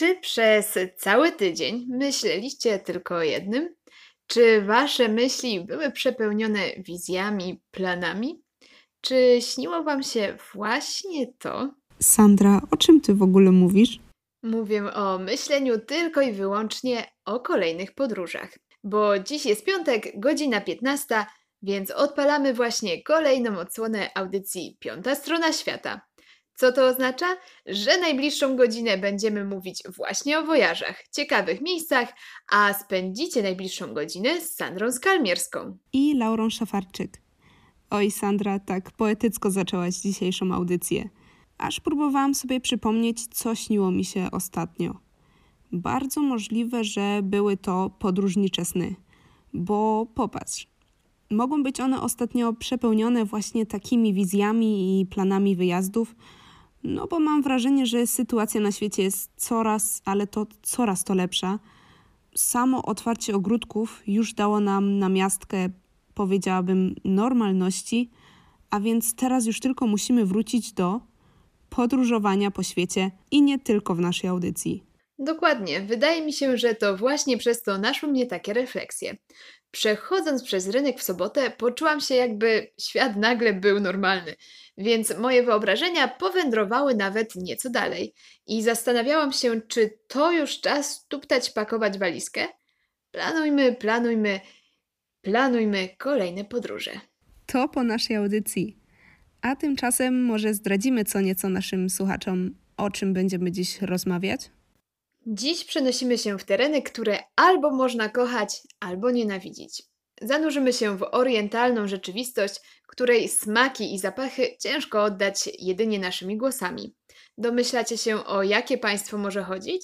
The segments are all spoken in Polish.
Czy przez cały tydzień myśleliście tylko o jednym? Czy wasze myśli były przepełnione wizjami, planami? Czy śniło wam się właśnie to? Sandra, o czym ty w ogóle mówisz? Mówię o myśleniu tylko i wyłącznie o kolejnych podróżach. Bo dziś jest piątek, godzina 15, więc odpalamy właśnie kolejną odsłonę audycji Piąta Strona Świata. Co to oznacza? Że najbliższą godzinę będziemy mówić właśnie o wojażach, ciekawych miejscach, a spędzicie najbliższą godzinę z Sandrą Skalmierską. I Laurą Szafarczyk. Oj, Sandra, tak poetycko zaczęłaś dzisiejszą audycję. Aż próbowałam sobie przypomnieć, co śniło mi się ostatnio. Bardzo możliwe, że były to podróżnicze sny. Bo popatrz, mogą być one ostatnio przepełnione właśnie takimi wizjami i planami wyjazdów, no bo mam wrażenie, że sytuacja na świecie jest coraz, ale to coraz to lepsza. Samo otwarcie ogródków już dało nam na miastkę, powiedziałabym, normalności, a więc teraz już tylko musimy wrócić do podróżowania po świecie i nie tylko w naszej audycji. Dokładnie. Wydaje mi się, że to właśnie przez to naszły mnie takie refleksje. Przechodząc przez rynek w sobotę, poczułam się, jakby świat nagle był normalny, więc moje wyobrażenia powędrowały nawet nieco dalej i zastanawiałam się, czy to już czas tuptać, pakować walizkę? Planujmy, planujmy, planujmy kolejne podróże. To po naszej audycji. A tymczasem może zdradzimy co nieco naszym słuchaczom, o czym będziemy dziś rozmawiać? Dziś przenosimy się w tereny, które albo można kochać, albo nienawidzić. Zanurzymy się w orientalną rzeczywistość, której smaki i zapachy ciężko oddać jedynie naszymi głosami. Domyślacie się, o jakie państwo może chodzić?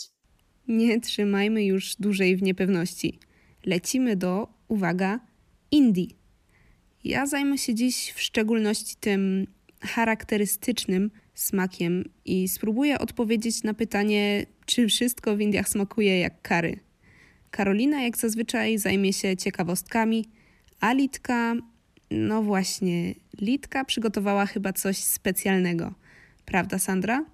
Nie trzymajmy już dłużej w niepewności. Lecimy do, uwaga, Indii. Ja zajmę się dziś w szczególności tym charakterystycznym smakiem i spróbuję odpowiedzieć na pytanie, czy wszystko w Indiach smakuje jak kary. Karolina, jak zazwyczaj, zajmie się ciekawostkami, a Litka, no właśnie, Litka przygotowała chyba coś specjalnego. Prawda, Sandra?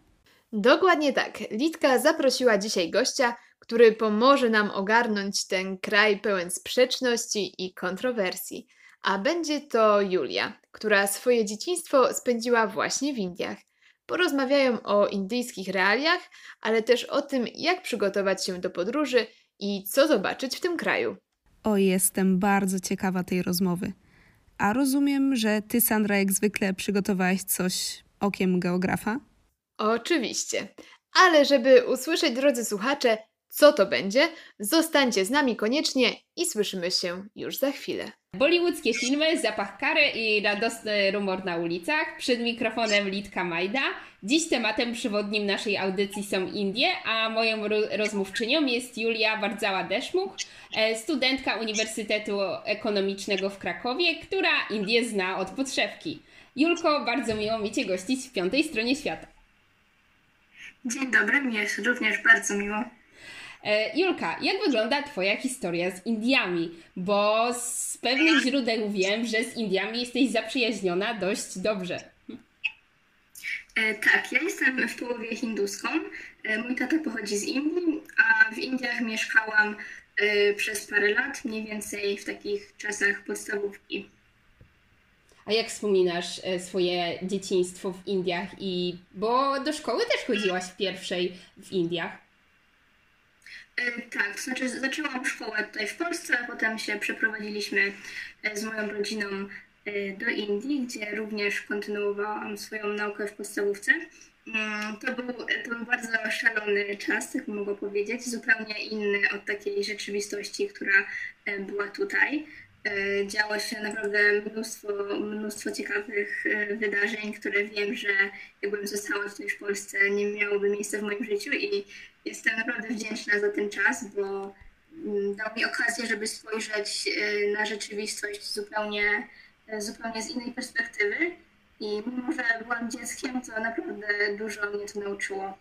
Dokładnie tak. Litka zaprosiła dzisiaj gościa, który pomoże nam ogarnąć ten kraj pełen sprzeczności i kontrowersji. A będzie to Julia, która swoje dzieciństwo spędziła właśnie w Indiach. Porozmawiają o indyjskich realiach, ale też o tym, jak przygotować się do podróży i co zobaczyć w tym kraju. O, jestem bardzo ciekawa tej rozmowy. A rozumiem, że ty, Sandra, jak zwykle przygotowałaś coś okiem geografa? Oczywiście. Ale żeby usłyszeć, drodzy słuchacze, co to będzie, zostańcie z nami koniecznie i słyszymy się już za chwilę. Bollywoodzkie filmy, zapach kary i radosny rumor na ulicach. Przed mikrofonem Litka Majda. Dziś tematem przewodnim naszej audycji są Indie, a moją rozmówczynią jest Julia Bardzała-Deszmuch, e, studentka Uniwersytetu Ekonomicznego w Krakowie, która Indie zna od podszewki. Julko, bardzo miło mi Cię gościć w piątej stronie świata. Dzień dobry, mi jest również bardzo miło. E, Julka, jak wygląda Twoja historia z Indiami? Bo z pewnych źródeł wiem, że z Indiami jesteś zaprzyjaźniona dość dobrze. E, tak, ja jestem w połowie hinduską. E, mój tata pochodzi z Indii, a w Indiach mieszkałam przez parę lat, mniej więcej w takich czasach podstawówki. A jak wspominasz swoje dzieciństwo w Indiach i bo do szkoły też chodziłaś w pierwszej w Indiach? E, tak, znaczy zaczęłam szkołę tutaj w Polsce, a potem się przeprowadziliśmy e, z moją rodziną e, do Indii, gdzie również kontynuowałam swoją naukę w podstawówce. Mm, to był, to był bardzo szalony czas, tak mogę powiedzieć, zupełnie inny od takiej rzeczywistości, która była tutaj. Działo się naprawdę mnóstwo, mnóstwo ciekawych wydarzeń, które wiem, że jakbym została tutaj w Polsce, nie miałoby miejsca w moim życiu i Jestem naprawdę wdzięczna za ten czas, bo mm, dał mi okazję, żeby spojrzeć y, na rzeczywistość zupełnie, y, zupełnie z innej perspektywy. I mimo, że byłam dzieckiem, to naprawdę dużo mnie to nauczyło.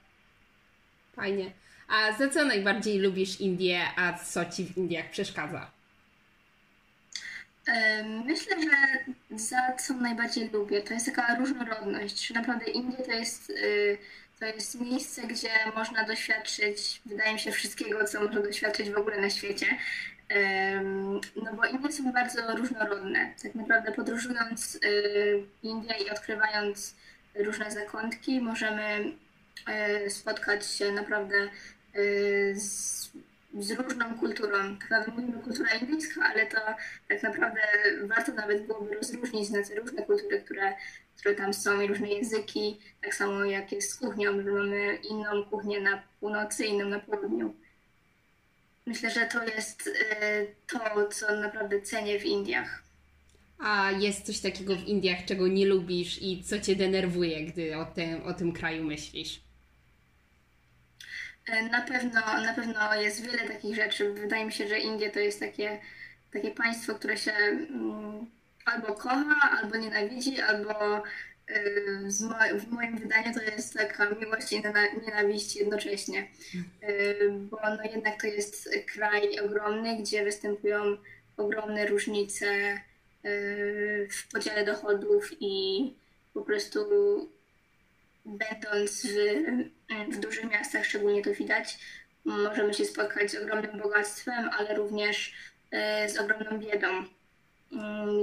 Fajnie. A za co najbardziej lubisz Indię, a co ci w Indiach przeszkadza? Myślę, że za co najbardziej lubię, to jest taka różnorodność, naprawdę Indie to jest y, To jest miejsce, gdzie można doświadczyć, wydaje mi się, wszystkiego, co można doświadczyć w ogóle na świecie. No bo Indie są bardzo różnorodne. Tak naprawdę podróżując y, Indie i odkrywając różne zakątki, możemy y, spotkać się naprawdę y, z, z różną kulturą. Naprawdę mówimy kultura indyjska, ale to tak naprawdę warto nawet byłoby rozróżnić na te różne kultury, które, które tam są i różne języki, tak samo jak jest z kuchnią, że mamy inną kuchnię na północy, inną na południu. Myślę, że to jest y, to, co naprawdę cenię w Indiach. A jest coś takiego w Indiach, czego nie lubisz i co cię denerwuje, gdy o tym, o tym kraju myślisz? Y, na pewno, na pewno jest wiele takich rzeczy. Wydaje mi się, że Indie to jest takie, takie państwo, które się mm, albo kocha, albo nienawidzi, albo w moim wydaniu to jest taka miłość i nienawiść jednocześnie, bo no jednak to jest kraj ogromny, gdzie występują ogromne różnice w podziale dochodów i po prostu będąc w, w dużych miastach szczególnie to widać, możemy się spotkać z ogromnym bogactwem, ale również z ogromną biedą.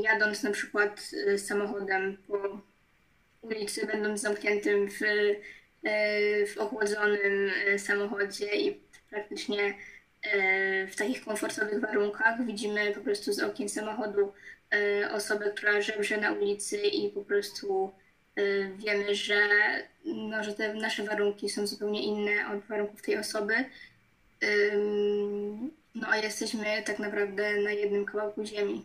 Jadąc na przykład samochodem po ulicy, będąc zamkniętym w, e, w ochłodzonym e, samochodzie i praktycznie w takich komfortowych warunkach widzimy po prostu z okien samochodu osobę, która żebrze na ulicy i po prostu wiemy, że, no, że te nasze warunki są zupełnie inne od warunków tej osoby. No a jesteśmy tak naprawdę na jednym kawałku ziemi.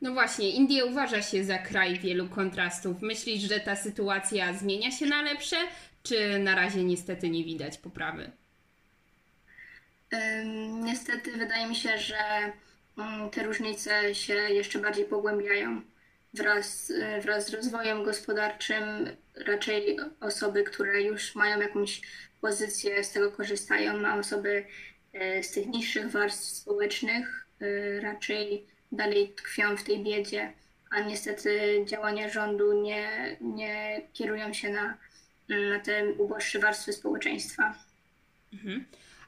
No właśnie, Indie uważa się za kraj wielu kontrastów. Myślisz, że ta sytuacja zmienia się na lepsze, czy na razie niestety nie widać poprawy? Niestety wydaje mi się, że mm, te różnice się jeszcze bardziej pogłębiają. Wraz, wraz z rozwojem gospodarczym raczej osoby, które już mają jakąś pozycję, z tego korzystają, a osoby e, z tych niższych warstw społecznych e, raczej dalej tkwią w tej biedzie, a niestety działania rządu nie, nie kierują się na, na te uboższe warstwy społeczeństwa. Mhm.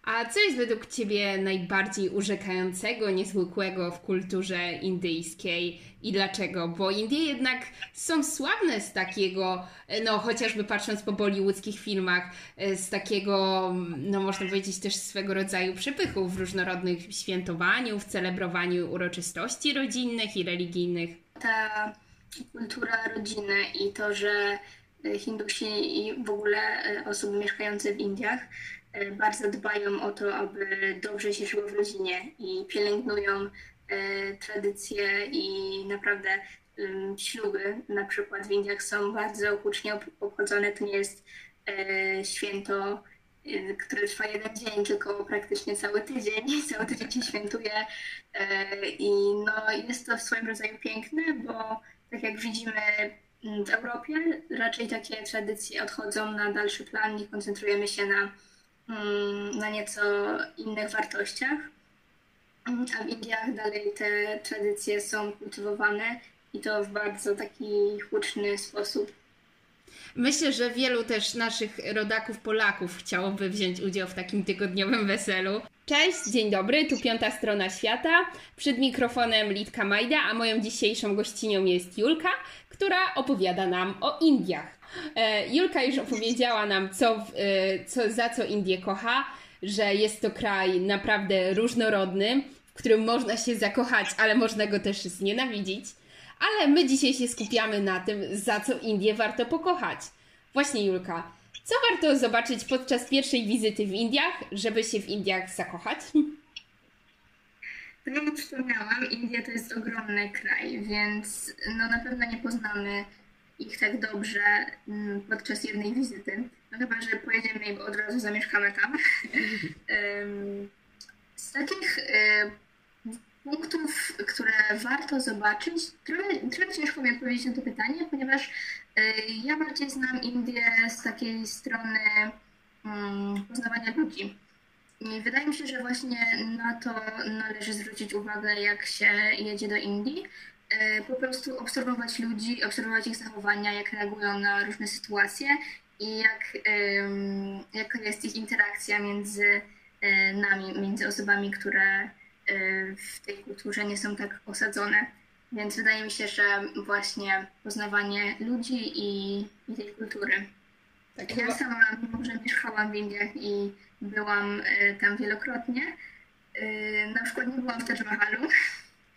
A co jest według Ciebie najbardziej urzekającego, niezwykłego w kulturze indyjskiej i dlaczego? Bo Indie jednak są sławne z takiego, no chociażby patrząc po bollywoodzkich filmach, z takiego, no można powiedzieć też swego rodzaju przepychu w różnorodnych świętowaniu, w celebrowaniu uroczystości rodzinnych i religijnych. Ta kultura rodziny i to, że Hindusi i w ogóle osoby mieszkające w Indiach E, bardzo dbają o to, aby dobrze się żyło w rodzinie i pielęgnują e, tradycje i naprawdę śluby na przykład w Indiach są bardzo hucznie obchodzone. To nie jest e, święto, które trwa jeden dzień, tylko praktycznie cały tydzień. Cały tydzień się świętuje i no, jest to w swoim rodzaju piękne, bo tak jak widzimy w Europie, raczej takie tradycje odchodzą na dalszy plan i koncentrujemy się na Mm, na nieco innych wartościach. Mm, a w Indiach dalej te tradycje są kultywowane i to w bardzo taki huczny sposób. Myślę, że wielu też naszych rodaków Polaków chciałoby wziąć udział w takim tygodniowym weselu. Cześć, dzień dobry, tu piąta strona świata. Przed mikrofonem Litka Majda, a moją dzisiejszą gościnią jest Julka, która opowiada nam o Indiach. E, Julka już opowiedziała nam, co, e, co, za co Indię kocha, że jest to kraj naprawdę różnorodny, w którym można się zakochać, ale można go też znienawidzić. Ale my dzisiaj się skupiamy na tym, za co Indię warto pokochać. Właśnie Julka, co warto zobaczyć podczas pierwszej wizyty w Indiach, żeby się w Indiach zakochać? Tak jak wspomniałam, India to jest ogromny kraj, więc no na pewno nie poznamy ich tak dobrze mm, podczas jednej wizyty. No chyba, że pojedziemy i od razu zamieszkamy tam. Z takich y, punktów, które warto zobaczyć, trochę, trochę ciężko mi odpowiedzieć na to pytanie, ponieważ y, ja bardziej znam Indię z takiej strony mm, poznawania ludzi. Wydaje mi się, że właśnie na to należy zwrócić uwagę, jak się jedzie do Indii, E, po prostu obserwować ludzi, obserwować ich zachowania, jak reagują na różne sytuacje i jak, jaka jest ich interakcja między e, nami, między osobami, które e, w tej kulturze nie są tak osadzone. Więc wydaje mi się, że właśnie poznawanie ludzi i, i tej kultury. Tak Ja chyba... sama, mimo że mieszkałam w Indiach i byłam e, tam wielokrotnie, e, na przykład nie byłam w Taj Mahalu,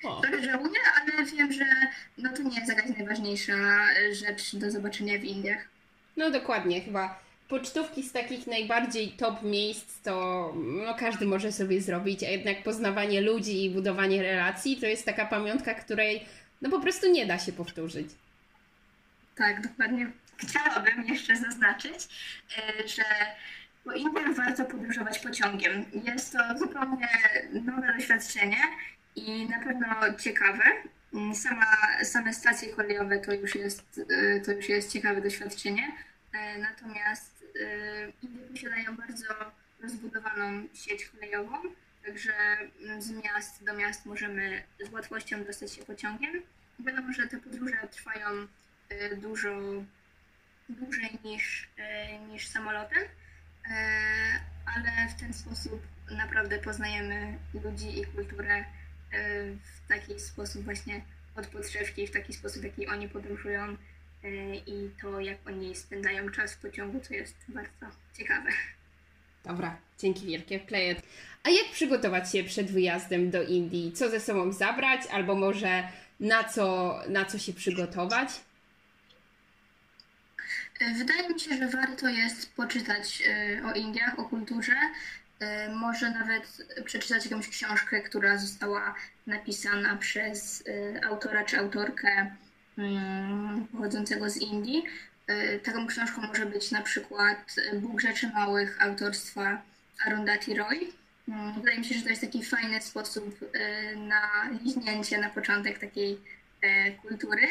trochę żałuję, ale wiem, że no to nie jest jakaś najważniejsza e, rzecz do zobaczenia w Indiach. No dokładnie, chyba pocztówki z takich najbardziej top miejsc to no, każdy może sobie zrobić, a jednak poznawanie ludzi i budowanie relacji to jest taka pamiątka, której no po prostu nie da się powtórzyć. Tak, dokładnie. Chciałabym jeszcze zaznaczyć, że po Indiach warto podróżować pociągiem. Jest to zupełnie nowe doświadczenie i na pewno ciekawe. Sama, same stacje kolejowe to już jest, e, to już jest ciekawe doświadczenie. E, Natomiast e, Indie posiadają bardzo rozbudowaną sieć kolejową, także z miast do miast możemy z łatwością dostać się pociągiem. Wiadomo, że te podróże trwają dużo dłużej niż, niż samolotem, ale w ten sposób naprawdę poznajemy ludzi i kulturę e, w taki sposób właśnie od podszewki, w taki sposób, jaki oni podróżują e, i to, jak oni spędzają czas w pociągu, co jest bardzo ciekawe. Dobra, dzięki wielkie, it. A jak przygotować się przed wyjazdem do Indii? Co ze sobą zabrać, albo może na co, na co się przygotować? Wydaje mi się, że warto jest poczytać e, o Indiach, o kulturze. E, Może nawet przeczytać jakąś książkę, która została napisana przez e, autora czy autorkę mm, pochodzącego z Indii. Taką książką może być na przykład Bóg Rzeczy Małych autorstwa Arundhati Roy. Mm, Wydaje mi się, że to jest taki fajny sposób na liźnięcie na początek takiej kultury.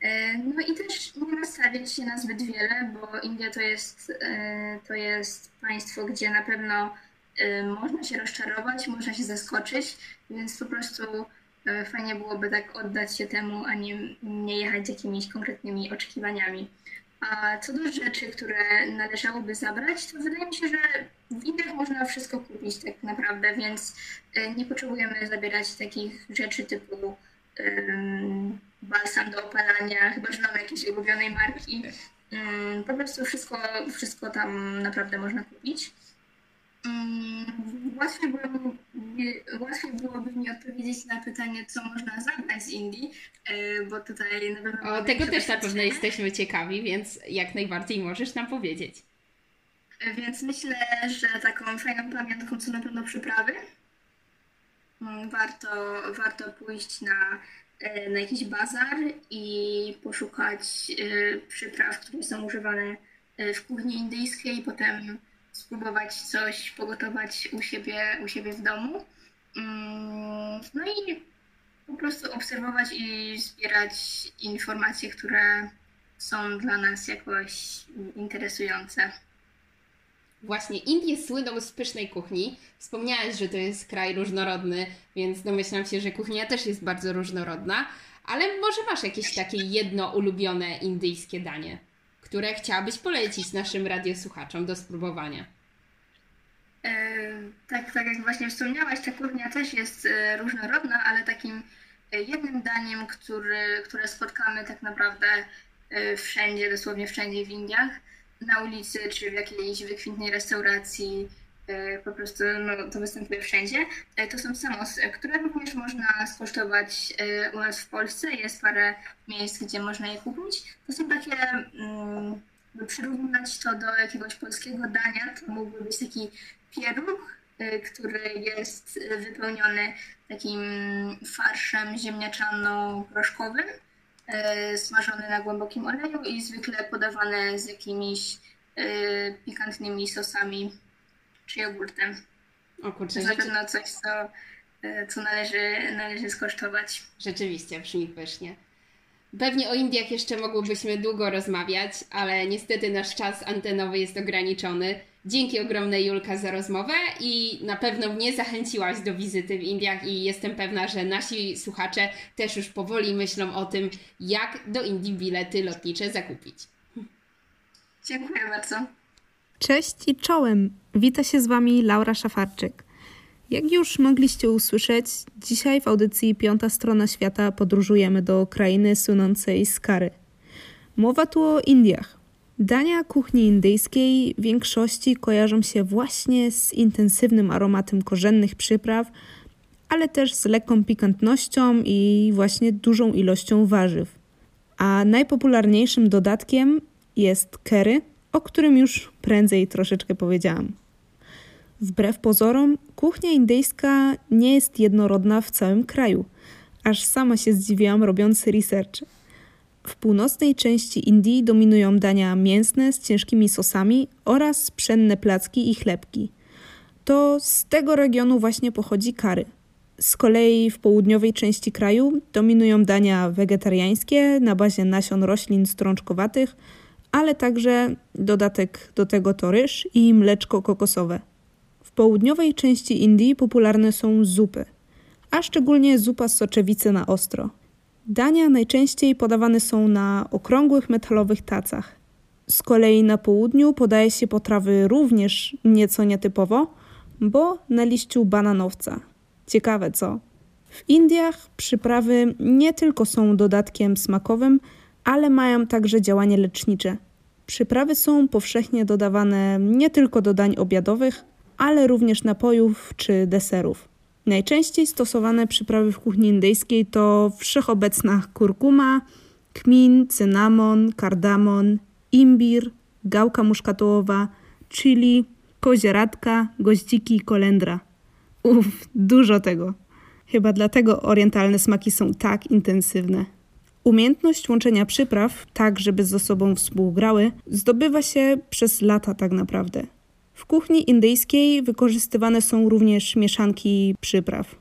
E, No i też nie nastawiać się na zbyt wiele, bo India to jest, e, to jest państwo, gdzie na pewno e, można się rozczarować, można się zaskoczyć, więc po prostu fajnie byłoby tak oddać się temu, a nie, nie jechać z jakimiś konkretnymi oczekiwaniami. A co do rzeczy, które należałoby zabrać, to wydaje mi się, że w Indiach można wszystko kupić tak naprawdę, więc nie potrzebujemy zabierać takich rzeczy typu balsam do opalania, chyba że mamy jakieś ulubionej marki. Po prostu wszystko, wszystko tam naprawdę można kupić. Łatwiej byłoby, łatwiej byłoby mi odpowiedzieć na pytanie, co można zabrać z Indii, e, bo tutaj na pewno... O, tego też na pewno jesteśmy ciekawi, więc jak najbardziej możesz nam powiedzieć. Więc myślę, że taką fajną pamiątką są na pewno przyprawy. Warto, warto pójść na, e, na jakiś bazar i poszukać e, przypraw, które są używane e, w kuchni indyjskiej, potem spróbować coś pogotować u siebie, u siebie w domu. Mm, No i po prostu obserwować i zbierać informacje, które są dla nas jakoś interesujące. Właśnie, Indie słyną z pysznej kuchni. Wspomniałeś, że to jest kraj różnorodny, więc domyślam się, że kuchnia też jest bardzo różnorodna. Ale może masz jakieś takie jedno ulubione indyjskie danie, które chciałabyś polecić naszym radiosłuchaczom do spróbowania? E, Tak, tak jak właśnie wspomniałaś, ta kuchnia też jest e, różnorodna, ale takim e, jednym daniem, który, które spotkamy tak naprawdę e, wszędzie, dosłownie wszędzie w Indiach, na ulicy czy w jakiejś wykwintnej restauracji, e, po prostu no, to występuje wszędzie, e, to są samosy, które również można skosztować e, u nas w Polsce. Jest parę miejsc, gdzie można je kupić. To są takie, mm, by przyrównać to do jakiegoś polskiego dania, to mógłby być taki pieróg, który jest wypełniony takim farszem ziemniaczano-proszkowym, y, smażony na głębokim oleju i zwykle podawany z jakimiś y, pikantnymi sosami czy jogurtem. O kurczę, To na coś, co, y, co należy, należy skosztować. rzeczywiście brzmi pysznie. Pewnie o Indiach jeszcze mogłybyśmy długo rozmawiać, ale niestety nasz czas antenowy jest ograniczony. Dzięki ogromnej Julka za rozmowę i na pewno mnie zachęciłaś do wizyty w Indiach i jestem pewna, że nasi słuchacze też już powoli myślą o tym, jak do Indii bilety lotnicze zakupić. Dziękuję bardzo. Cześć i czołem! Wita się z Wami Laura Szafarczyk. Jak już mogliście usłyszeć, dzisiaj w audycji Piąta Strona Świata podróżujemy do krainy słynącej z kary. Mowa tu o Indiach. Dania kuchni indyjskiej w większości kojarzą się właśnie z intensywnym aromatem korzennych przypraw, ale też z lekką pikantnością i właśnie dużą ilością warzyw. A najpopularniejszym dodatkiem jest curry, o którym już prędzej troszeczkę powiedziałam. Wbrew pozorom, kuchnia indyjska nie jest jednorodna w całym kraju. Aż sama się zdziwiłam robiąc research. W północnej części Indii dominują dania mięsne z ciężkimi sosami oraz pszenne placki i chlebki. To z tego regionu właśnie pochodzi kary. Z kolei w południowej części kraju dominują dania wegetariańskie na bazie nasion roślin strączkowatych, ale także dodatek do tego to ryż i mleczko kokosowe. W południowej części Indii popularne są zupy, a szczególnie zupa z soczewicy na ostro. Dania najczęściej podawane są na okrągłych metalowych tacach. Z kolei na południu podaje się potrawy również nieco nietypowo, bo na liściu bananowca. Ciekawe co? W Indiach przyprawy nie tylko są dodatkiem smakowym, ale mają także działanie lecznicze. Przyprawy są powszechnie dodawane nie tylko do dań obiadowych, ale również napojów czy deserów. Najczęściej stosowane przyprawy w kuchni indyjskiej to wszechobecna kurkuma, kmin, cynamon, kardamon, imbir, gałka muszkatołowa, chili, kozieradka, goździki i kolendra. Uff, dużo tego. Chyba dlatego orientalne smaki są tak intensywne. Umiejętność łączenia przypraw, tak żeby ze sobą współgrały, zdobywa się przez lata tak naprawdę. W kuchni indyjskiej wykorzystywane są również mieszanki przypraw.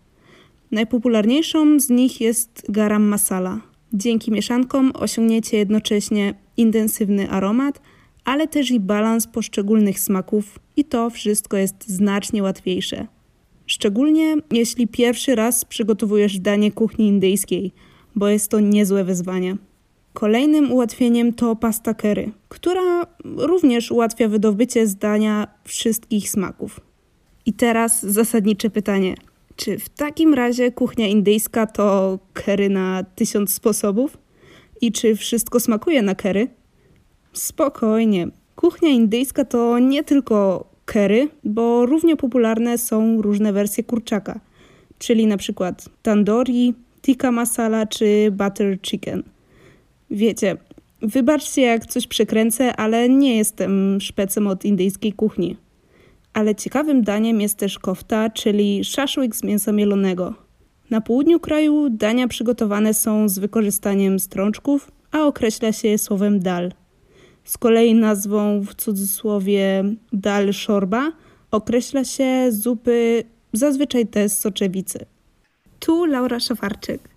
Najpopularniejszą z nich jest garam masala. Dzięki mieszankom osiągniecie jednocześnie intensywny aromat, ale też i balans poszczególnych smaków i to wszystko jest znacznie łatwiejsze. Szczególnie jeśli pierwszy raz przygotowujesz danie kuchni indyjskiej, bo jest to niezłe wyzwanie. Kolejnym ułatwieniem to pasta curry, która również ułatwia wydobycie zdania wszystkich smaków. I teraz zasadnicze pytanie. Czy w takim razie kuchnia indyjska to curry na tysiąc sposobów? I czy wszystko smakuje na curry? Spokojnie. Kuchnia indyjska to nie tylko curry, bo równie popularne są różne wersje kurczaka, czyli na przykład tandoori, tikka masala czy butter chicken – Wiecie, wybaczcie jak coś przekręcę, ale nie jestem szpecem od indyjskiej kuchni. Ale ciekawym daniem jest też kofta, czyli szaszłyk z mięsa mielonego. Na południu kraju dania przygotowane są z wykorzystaniem strączków, a określa się je słowem dal. Z kolei nazwą w cudzysłowie dal szorba określa się zupy zazwyczaj te z soczewicy. Tu Laura Szafarczyk.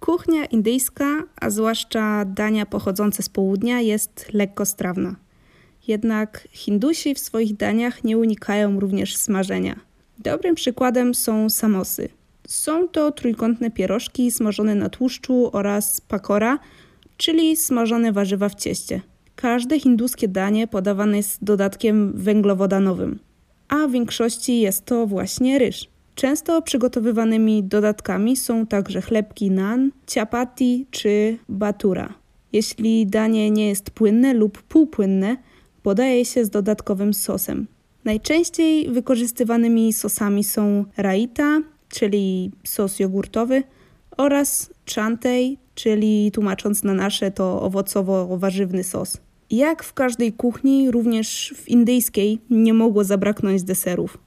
Kuchnia indyjska, a zwłaszcza dania pochodzące z południa, jest lekko strawna. Jednak Hindusi w swoich daniach nie unikają również smażenia. Dobrym przykładem są samosy. Są to trójkątne pierożki smażone na tłuszczu oraz pakora, czyli smażone warzywa w cieście. Każde hinduskie danie podawane jest dodatkiem węglowodanowym, a w większości jest to właśnie ryż. Często przygotowywanymi dodatkami są także chlebki nan, ciapati czy batura. Jeśli danie nie jest płynne lub półpłynne, podaje się z dodatkowym sosem. Najczęściej wykorzystywanymi sosami są raita, czyli sos jogurtowy, oraz chantei, czyli tłumacząc na nasze to owocowo-warzywny sos. Jak w każdej kuchni, również w indyjskiej nie mogło zabraknąć deserów.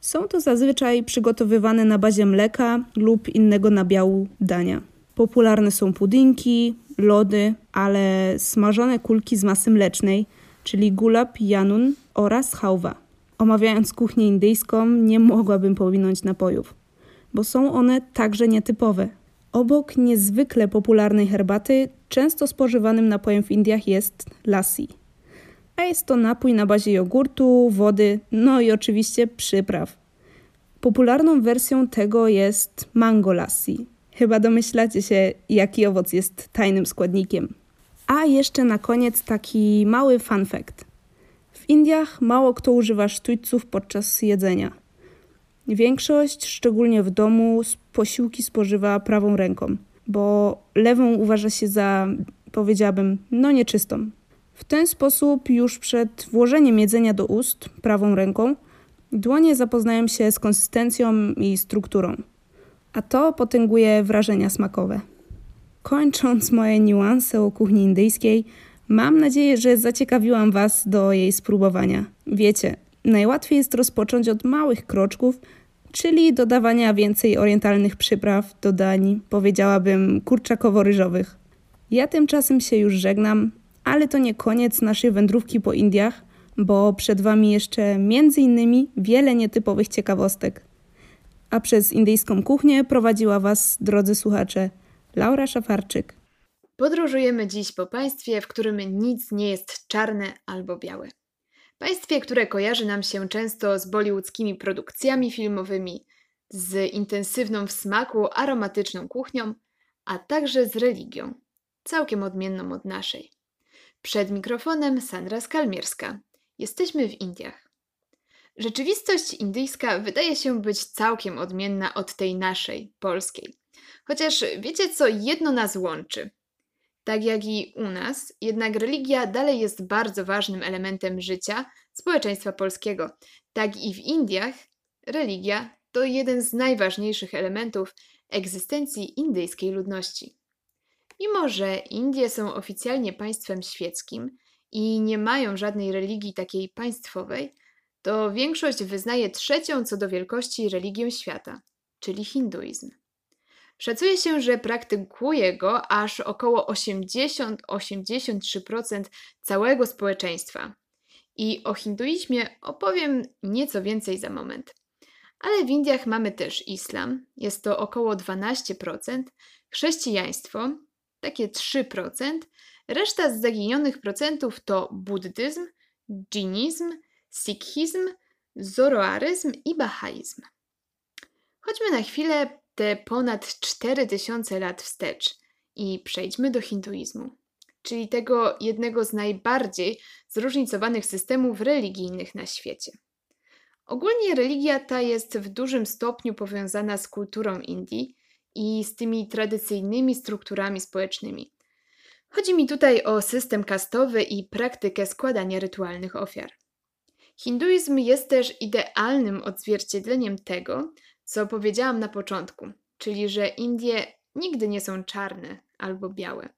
Są to zazwyczaj przygotowywane na bazie mleka lub innego nabiału dania. Popularne są pudynki, lody, ale smażone kulki z masy mlecznej, czyli gulab, janun oraz hałwa. Omawiając kuchnię indyjską, nie mogłabym pominąć napojów, bo są one także nietypowe. Obok niezwykle popularnej herbaty, często spożywanym napojem w Indiach jest lassi a jest to napój na bazie jogurtu, wody, no i oczywiście przypraw. Popularną wersją tego jest mango lassi. Chyba domyślacie się, jaki owoc jest tajnym składnikiem. A jeszcze na koniec taki mały fun fact. W Indiach mało kto używa sztućców podczas jedzenia. Większość, szczególnie w domu, posiłki spożywa prawą ręką, bo lewą uważa się za, powiedziałabym, no nieczystą. W ten sposób już przed włożeniem jedzenia do ust prawą ręką dłonie zapoznają się z konsystencją i strukturą, a to potęguje wrażenia smakowe. Kończąc moje niuanse o kuchni indyjskiej, mam nadzieję, że zaciekawiłam Was do jej spróbowania. Wiecie, najłatwiej jest rozpocząć od małych kroczków, czyli dodawania więcej orientalnych przypraw do dań, powiedziałabym kurczakowo-ryżowych. Ja tymczasem się już żegnam, ale to nie koniec naszej wędrówki po Indiach, bo przed Wami jeszcze między innymi wiele nietypowych ciekawostek. A przez indyjską kuchnię prowadziła Was, drodzy słuchacze, Laura Szafarczyk. Podróżujemy dziś po państwie, w którym nic nie jest czarne albo białe. Państwie, które kojarzy nam się często z bollywoodzkimi produkcjami filmowymi, z intensywną w smaku aromatyczną kuchnią, a także z religią, całkiem odmienną od naszej. Przed mikrofonem Sandra Skalmierska. Jesteśmy w Indiach. Rzeczywistość indyjska wydaje się być całkiem odmienna od tej naszej, polskiej. Chociaż wiecie co jedno nas łączy? Tak jak i u nas, jednak religia dalej jest bardzo ważnym elementem życia społeczeństwa polskiego. Tak i w Indiach religia to jeden z najważniejszych elementów egzystencji indyjskiej ludności. Mimo, że Indie są oficjalnie państwem świeckim i nie mają żadnej religii takiej państwowej, to większość wyznaje trzecią co do wielkości religię świata, czyli hinduizm. Szacuje się, że praktykuje go aż około 80-83% całego społeczeństwa. I o hinduizmie opowiem nieco więcej za moment. Ale w Indiach mamy też islam, jest to około 12%, chrześcijaństwo, takie 3%, reszta z zaginionych procentów to buddyzm, dżinizm, sikhizm, zoroaryzm i bahaizm. Chodźmy na chwilę te ponad 4000 lat wstecz i przejdźmy do hinduizmu, czyli tego jednego z najbardziej zróżnicowanych systemów religijnych na świecie. Ogólnie religia ta jest w dużym stopniu powiązana z kulturą Indii i z tymi tradycyjnymi strukturami społecznymi. Chodzi mi tutaj o system kastowy i praktykę składania rytualnych ofiar. Hinduizm jest też idealnym odzwierciedleniem tego, co powiedziałam na początku, czyli że Indie nigdy nie są czarne albo białe.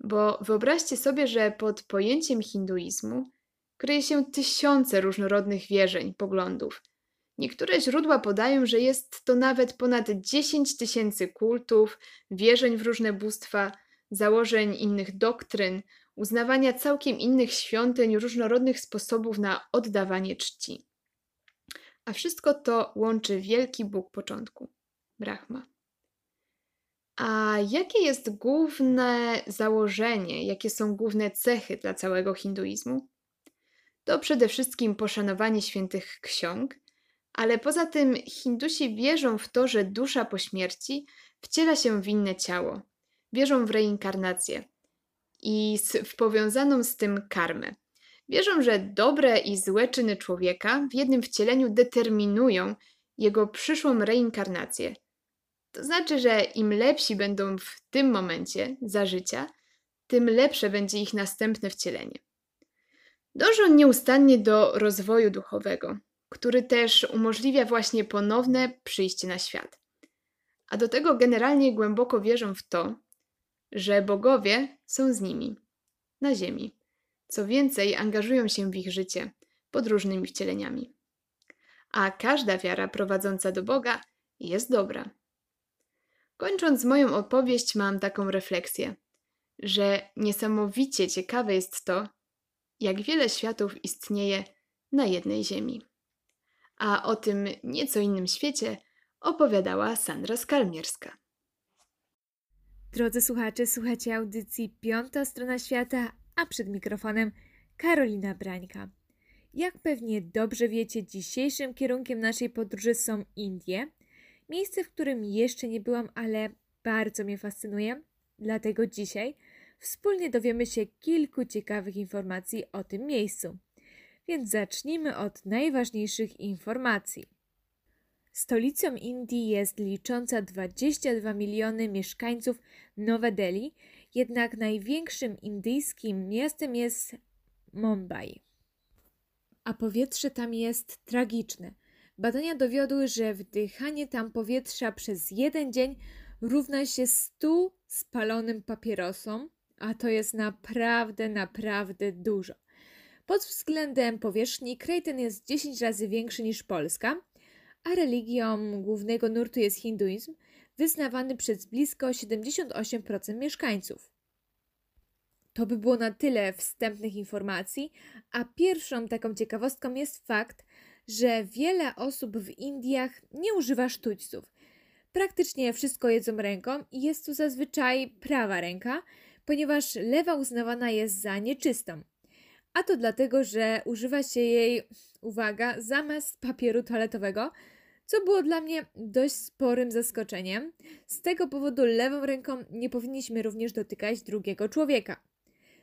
Bo wyobraźcie sobie, że pod pojęciem hinduizmu kryje się tysiące różnorodnych wierzeń, poglądów. Niektóre źródła podają, że jest to nawet ponad 10 tysięcy kultów, wierzeń w różne bóstwa, założeń innych doktryn, uznawania całkiem innych świątyń, różnorodnych sposobów na oddawanie czci. A wszystko to łączy wielki Bóg początku Brahma. A jakie jest główne założenie, jakie są główne cechy dla całego hinduizmu? To przede wszystkim poszanowanie świętych ksiąg, ale poza tym Hindusi wierzą w to, że dusza po śmierci wciela się w inne ciało. Wierzą w reinkarnację i w powiązaną z tym karmę. Wierzą, że dobre i złe czyny człowieka w jednym wcieleniu determinują jego przyszłą reinkarnację. To znaczy, że im lepsi będą w tym momencie, za życia, tym lepsze będzie ich następne wcielenie. Dążą nieustannie do rozwoju duchowego, który też umożliwia właśnie ponowne przyjście na świat. A do tego generalnie głęboko wierzą w to, że bogowie są z nimi, na ziemi co więcej, angażują się w ich życie pod różnymi wcieleniami. A każda wiara prowadząca do Boga jest dobra. Kończąc moją opowieść, mam taką refleksję, że niesamowicie ciekawe jest to, jak wiele światów istnieje na jednej Ziemi. A o tym nieco innym świecie opowiadała Sandra Skalmierska. Drodzy słuchacze, słuchacie audycji Piąta Strona Świata, a przed mikrofonem Karolina Brańka. Jak pewnie dobrze wiecie, dzisiejszym kierunkiem naszej podróży są Indie. Miejsce, w którym jeszcze nie byłam, ale bardzo mnie fascynuje. Dlatego dzisiaj wspólnie dowiemy się kilku ciekawych informacji o tym miejscu. Więc zacznijmy od najważniejszych informacji. Stolicą Indii jest licząca 22 miliony mieszkańców Nowe Delhi, jednak największym indyjskim miastem jest Mumbai. A powietrze tam jest tragiczne. Badania dowiodły, że wdychanie tam powietrza przez jeden dzień równa się 100 spalonym papierosom, a to jest naprawdę, naprawdę dużo. Pod względem powierzchni kraj ten jest 10 razy większy niż Polska, a religią głównego nurtu jest hinduizm, wyznawany przez blisko 78% mieszkańców. To by było na tyle wstępnych informacji, a pierwszą taką ciekawostką jest fakt, że wiele osób w Indiach nie używa sztućców. Praktycznie wszystko jedzą ręką i jest to zazwyczaj prawa ręka, ponieważ lewa uznawana jest za nieczystą. A to dlatego, że używa się jej, uwaga, zamiast papieru toaletowego, co było dla mnie dość sporym zaskoczeniem. Z tego powodu lewą ręką nie powinniśmy również dotykać drugiego człowieka.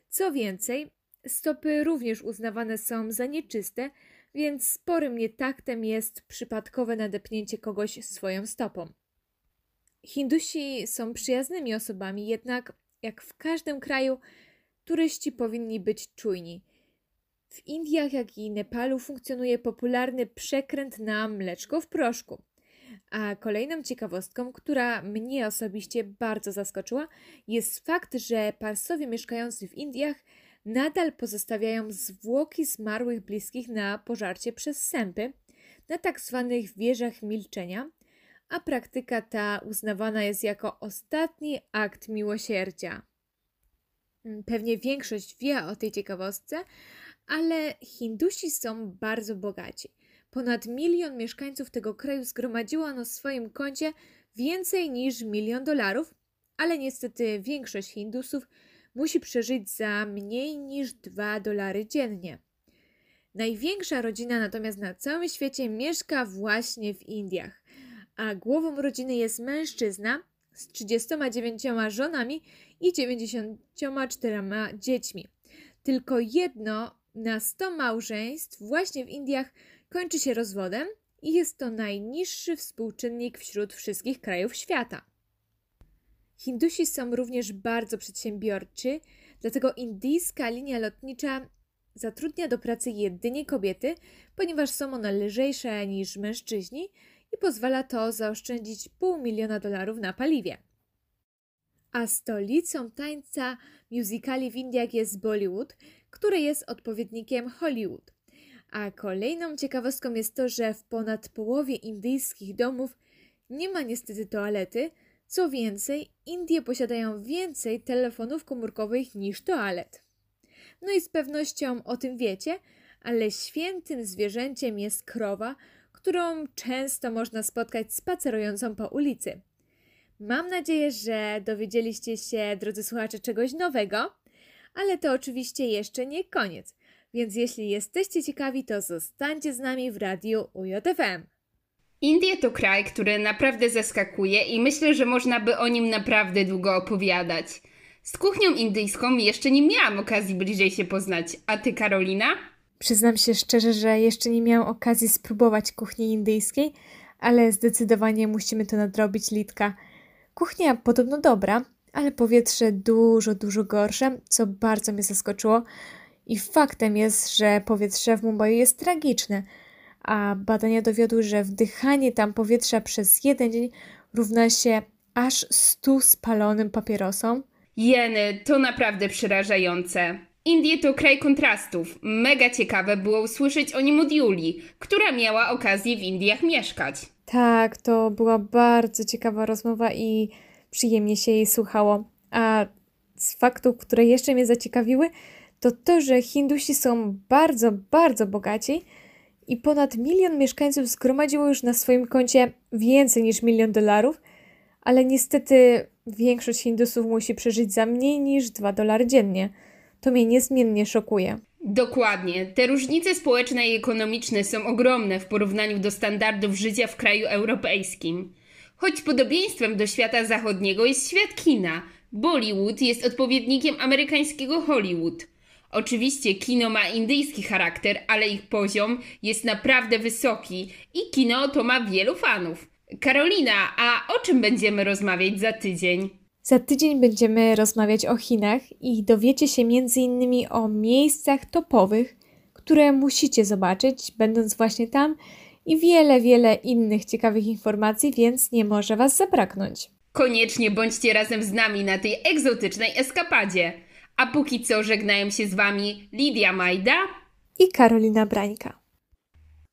Co więcej, stopy również uznawane są za nieczyste, więc sporym nietaktem jest przypadkowe nadepnięcie kogoś swoją stopą. Hindusi są przyjaznymi osobami, jednak jak w każdym kraju, turyści powinni być czujni. W Indiach, jak i Nepalu funkcjonuje popularny przekręt na mleczko w proszku. A kolejną ciekawostką, która mnie osobiście bardzo zaskoczyła, jest fakt, że Parsowie mieszkający w Indiach nadal pozostawiają zwłoki zmarłych bliskich na pożarcie przez sępy, na tak zwanych wieżach milczenia, a praktyka ta uznawana jest jako ostatni akt miłosierdzia. Pewnie większość wie o tej ciekawostce, ale Hindusi są bardzo bogaci. Ponad milion mieszkańców tego kraju zgromadziło na swoim koncie więcej niż milion dolarów, ale niestety większość Hindusów musi przeżyć za mniej niż 2 dolary dziennie. Największa rodzina natomiast na całym świecie mieszka właśnie w Indiach, a głową rodziny jest mężczyzna z 39 żonami i 94 dziećmi. Tylko jedno na 100 małżeństw właśnie w Indiach kończy się rozwodem i jest to najniższy współczynnik wśród wszystkich krajów świata. Hindusi są również bardzo przedsiębiorczy, dlatego indyjska linia lotnicza zatrudnia do pracy jedynie kobiety, ponieważ są one lżejsze niż mężczyźni i pozwala to zaoszczędzić pół miliona dolarów na paliwie. A stolicą tańca musicali w Indiach jest Bollywood, które jest odpowiednikiem Hollywood. A kolejną ciekawostką jest to, że w ponad połowie indyjskich domów nie ma niestety toalety, co więcej, Indie posiadają więcej telefonów komórkowych niż toalet. No i z pewnością o tym wiecie, ale świętym zwierzęciem jest krowa, którą często można spotkać spacerującą po ulicy. Mam nadzieję, że dowiedzieliście się, drodzy słuchacze, czegoś nowego, ale to oczywiście jeszcze nie koniec. Więc jeśli jesteście ciekawi, to zostańcie z nami w radiu UJFM. Indie to kraj, który naprawdę zaskakuje i myślę, że można by o nim naprawdę długo opowiadać. Z kuchnią indyjską jeszcze nie miałam okazji bliżej się poznać. A ty, Karolina? Przyznam się szczerze, że jeszcze nie miałam okazji spróbować kuchni indyjskiej, ale zdecydowanie musimy to nadrobić, Litka. Kuchnia podobno dobra, ale powietrze dużo, dużo gorsze, co bardzo mnie zaskoczyło. I faktem jest, że powietrze w Mumbai jest tragiczne, a badania dowiodły, że wdychanie tam powietrza przez jeden dzień równa się aż 100 spalonym papierosom. Jeny, to naprawdę przerażające. Indie to kraj kontrastów. Mega ciekawe było usłyszeć o nim od Julii, która miała okazję w Indiach mieszkać. Tak, to była bardzo ciekawa rozmowa i przyjemnie się jej słuchało. A z faktów, które jeszcze mnie zaciekawiły, to to, że Hindusi są bardzo, bardzo bogaci i ponad milion mieszkańców zgromadziło już na swoim koncie więcej niż milion dolarów, ale niestety większość Hindusów musi przeżyć za mniej niż 2 dolary dziennie. To mnie niezmiennie szokuje. Dokładnie. Te różnice społeczne i ekonomiczne są ogromne w porównaniu do standardów życia w kraju europejskim. Choć podobieństwem do świata zachodniego jest świat kina, Bollywood jest odpowiednikiem amerykańskiego Hollywood. Oczywiście kino ma indyjski charakter, ale ich poziom jest naprawdę wysoki i kino to ma wielu fanów. Karolina, a o czym będziemy rozmawiać za tydzień? Za tydzień będziemy rozmawiać o Chinach i dowiecie się m.in. o miejscach topowych, które musicie zobaczyć, będąc właśnie tam, i wiele, wiele innych ciekawych informacji, więc nie może Was zabraknąć. Koniecznie bądźcie razem z nami na tej egzotycznej eskapadzie. A póki co żegnają się z Wami Lidia Majda I Karolina Brańka.